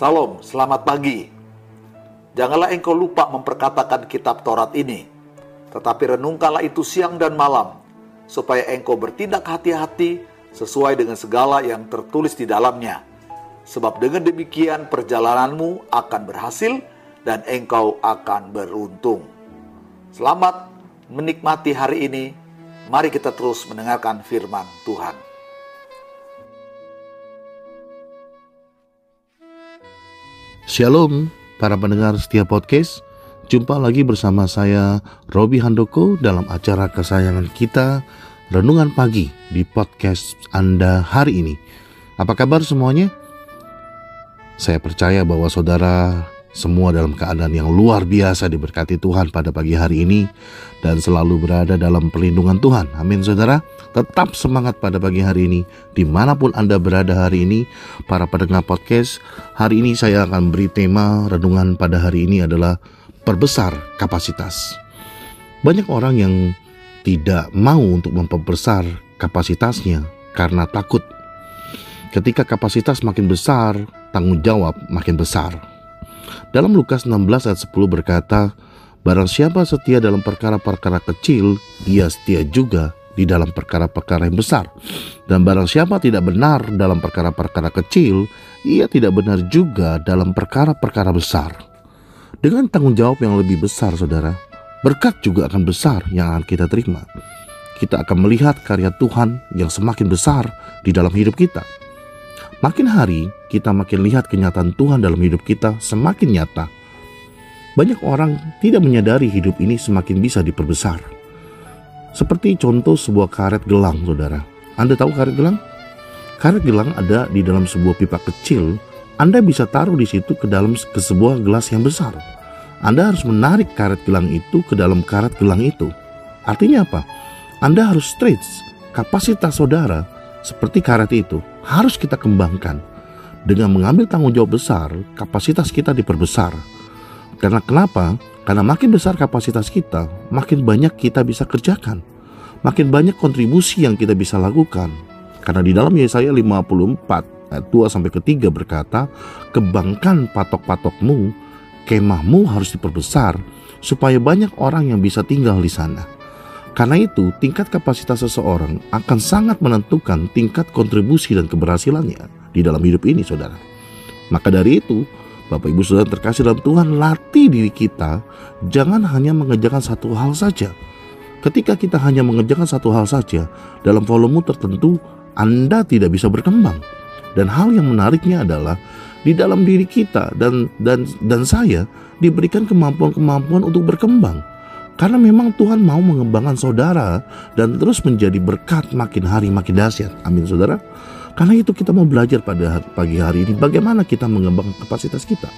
Salam, selamat pagi. Janganlah engkau lupa memperkatakan kitab Taurat ini, tetapi renungkanlah itu siang dan malam, supaya engkau bertindak hati-hati sesuai dengan segala yang tertulis di dalamnya. Sebab dengan demikian perjalananmu akan berhasil dan engkau akan beruntung. Selamat menikmati hari ini. Mari kita terus mendengarkan firman Tuhan. Shalom para pendengar setiap podcast Jumpa lagi bersama saya Robi Handoko dalam acara kesayangan kita Renungan Pagi di podcast Anda hari ini Apa kabar semuanya? Saya percaya bahwa saudara semua dalam keadaan yang luar biasa diberkati Tuhan pada pagi hari ini dan selalu berada dalam perlindungan Tuhan. Amin saudara. Tetap semangat pada pagi hari ini di mana pun Anda berada hari ini. Para pendengar podcast, hari ini saya akan beri tema renungan pada hari ini adalah perbesar kapasitas. Banyak orang yang tidak mau untuk memperbesar kapasitasnya karena takut. Ketika kapasitas makin besar, tanggung jawab makin besar. Dalam Lukas 16 ayat 10 berkata, Barang siapa setia dalam perkara-perkara kecil, ia setia juga di dalam perkara-perkara yang besar. Dan barang siapa tidak benar dalam perkara-perkara kecil, ia tidak benar juga dalam perkara-perkara besar. Dengan tanggung jawab yang lebih besar, saudara, berkat juga akan besar yang akan kita terima. Kita akan melihat karya Tuhan yang semakin besar di dalam hidup kita. Makin hari kita makin lihat kenyataan Tuhan dalam hidup kita semakin nyata. Banyak orang tidak menyadari hidup ini semakin bisa diperbesar. Seperti contoh sebuah karet gelang, saudara. Anda tahu karet gelang? Karet gelang ada di dalam sebuah pipa kecil. Anda bisa taruh di situ ke dalam ke sebuah gelas yang besar. Anda harus menarik karet gelang itu ke dalam karet gelang itu. Artinya apa? Anda harus stretch kapasitas saudara seperti karet itu harus kita kembangkan. Dengan mengambil tanggung jawab besar, kapasitas kita diperbesar. Karena kenapa? Karena makin besar kapasitas kita, makin banyak kita bisa kerjakan. Makin banyak kontribusi yang kita bisa lakukan. Karena di dalam Yesaya 54 ayat 2 sampai ketiga berkata, "Kembangkan patok-patokmu, kemahmu harus diperbesar supaya banyak orang yang bisa tinggal di sana." Karena itu, tingkat kapasitas seseorang akan sangat menentukan tingkat kontribusi dan keberhasilannya di dalam hidup ini, saudara. Maka dari itu, Bapak Ibu Saudara terkasih dalam Tuhan, latih diri kita, jangan hanya mengerjakan satu hal saja. Ketika kita hanya mengerjakan satu hal saja, dalam volume tertentu, Anda tidak bisa berkembang. Dan hal yang menariknya adalah di dalam diri kita dan dan dan saya diberikan kemampuan-kemampuan untuk berkembang. Karena memang Tuhan mau mengembangkan saudara dan terus menjadi berkat makin hari makin dahsyat. Amin saudara. Karena itu kita mau belajar pada pagi hari ini bagaimana kita mengembangkan kapasitas kita.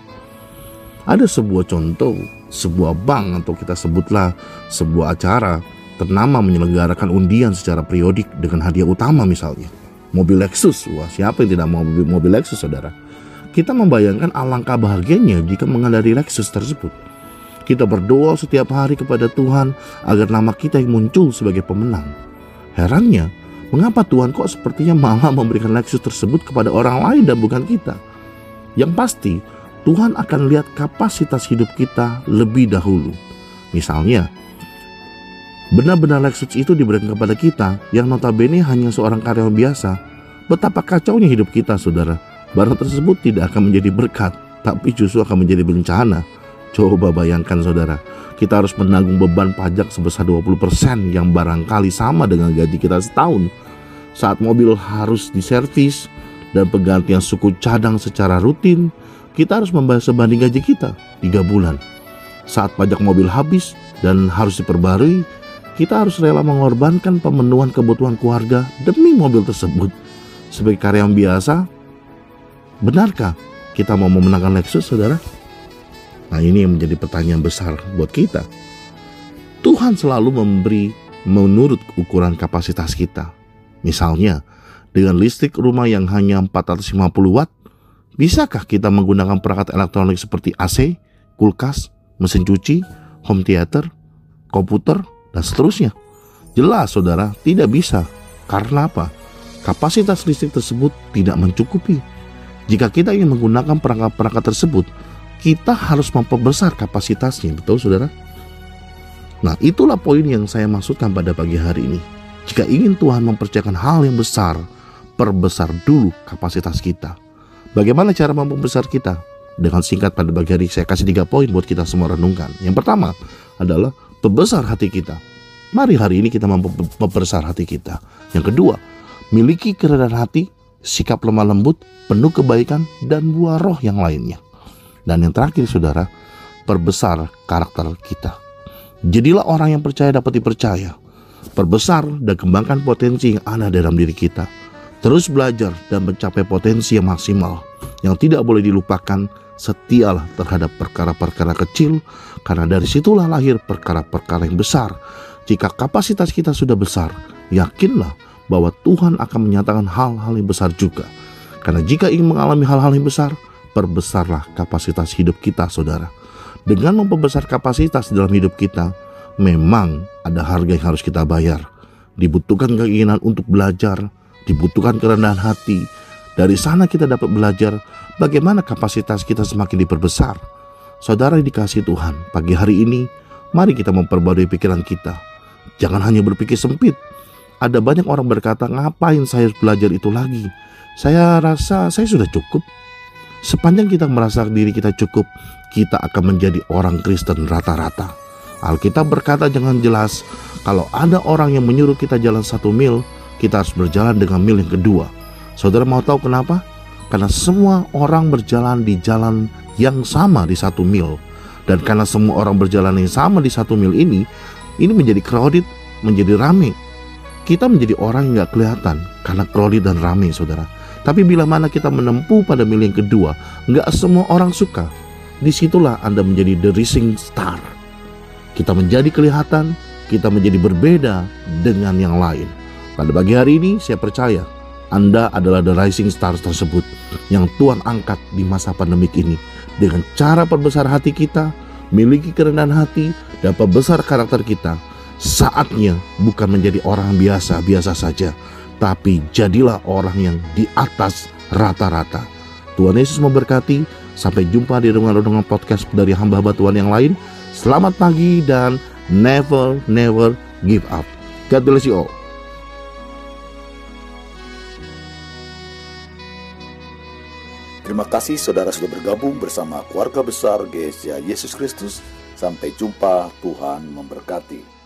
Ada sebuah contoh, sebuah bank atau kita sebutlah sebuah acara ternama menyelenggarakan undian secara periodik dengan hadiah utama misalnya. Mobil Lexus, wah siapa yang tidak mau mobil, Lexus saudara? Kita membayangkan alangkah bahagianya jika mengendarai Lexus tersebut. Kita berdoa setiap hari kepada Tuhan agar nama kita yang muncul sebagai pemenang. Herannya, mengapa Tuhan kok sepertinya malah memberikan Lexus tersebut kepada orang lain dan bukan kita? Yang pasti, Tuhan akan lihat kapasitas hidup kita lebih dahulu. Misalnya, benar-benar Lexus itu diberikan kepada kita yang notabene hanya seorang karyawan biasa. Betapa kacaunya hidup kita, saudara. Barang tersebut tidak akan menjadi berkat, tapi justru akan menjadi bencana. Coba bayangkan saudara, kita harus menanggung beban pajak sebesar 20% yang barangkali sama dengan gaji kita setahun. Saat mobil harus diservis dan penggantian suku cadang secara rutin, kita harus membayar sebanding gaji kita 3 bulan. Saat pajak mobil habis dan harus diperbarui, kita harus rela mengorbankan pemenuhan kebutuhan keluarga demi mobil tersebut. Sebagai karyawan biasa, benarkah kita mau memenangkan Lexus, saudara? Nah ini yang menjadi pertanyaan besar buat kita. Tuhan selalu memberi menurut ukuran kapasitas kita. Misalnya, dengan listrik rumah yang hanya 450 watt, bisakah kita menggunakan perangkat elektronik seperti AC, kulkas, mesin cuci, home theater, komputer, dan seterusnya? Jelas saudara, tidak bisa. Karena apa? Kapasitas listrik tersebut tidak mencukupi. Jika kita ingin menggunakan perangkat-perangkat tersebut, kita harus memperbesar kapasitasnya, betul saudara? Nah, itulah poin yang saya maksudkan pada pagi hari ini. Jika ingin Tuhan mempercayakan hal yang besar, perbesar dulu kapasitas kita. Bagaimana cara memperbesar kita? Dengan singkat pada pagi hari saya kasih tiga poin buat kita semua renungkan. Yang pertama adalah perbesar hati kita. Mari hari ini kita memperbesar hati kita. Yang kedua, miliki kerendahan hati, sikap lemah lembut, penuh kebaikan, dan buah roh yang lainnya. Dan yang terakhir saudara, perbesar karakter kita. Jadilah orang yang percaya dapat dipercaya. Perbesar dan kembangkan potensi yang ada dalam diri kita. Terus belajar dan mencapai potensi yang maksimal. Yang tidak boleh dilupakan, setialah terhadap perkara-perkara kecil, karena dari situlah lahir perkara-perkara yang besar. Jika kapasitas kita sudah besar, yakinlah bahwa Tuhan akan menyatakan hal-hal yang besar juga. Karena jika ingin mengalami hal-hal yang besar, perbesarlah kapasitas hidup kita, saudara dengan memperbesar kapasitas dalam hidup kita, memang ada harga yang harus kita bayar. Dibutuhkan keinginan untuk belajar, dibutuhkan kerendahan hati. Dari sana kita dapat belajar bagaimana kapasitas kita semakin diperbesar. Saudara dikasih Tuhan, pagi hari ini, mari kita memperbarui pikiran kita. Jangan hanya berpikir sempit. Ada banyak orang berkata, ngapain saya belajar itu lagi? Saya rasa saya sudah cukup. Sepanjang kita merasa diri kita cukup, kita akan menjadi orang Kristen rata-rata. Alkitab berkata jangan jelas, kalau ada orang yang menyuruh kita jalan satu mil, kita harus berjalan dengan mil yang kedua. Saudara mau tahu kenapa? Karena semua orang berjalan di jalan yang sama di satu mil. Dan karena semua orang berjalan yang sama di satu mil ini, ini menjadi crowded, menjadi rame. Kita menjadi orang yang gak kelihatan karena crowded dan rame saudara. Tapi bila mana kita menempuh pada mil yang kedua, nggak semua orang suka di situlah Anda menjadi the rising star. Kita menjadi kelihatan, kita menjadi berbeda dengan yang lain. Pada pagi hari ini saya percaya Anda adalah the rising stars tersebut yang Tuhan angkat di masa pandemik ini. Dengan cara perbesar hati kita, miliki kerendahan hati, dan perbesar karakter kita. Saatnya bukan menjadi orang biasa-biasa saja, tapi jadilah orang yang di atas rata-rata. Tuhan Yesus memberkati. Sampai jumpa di renungan-renungan podcast dari hamba-hamba Tuhan yang lain. Selamat pagi dan never, never give up. God bless you all. Terima kasih saudara sudah bergabung bersama keluarga besar GSJ Yesus Kristus. Sampai jumpa, Tuhan memberkati.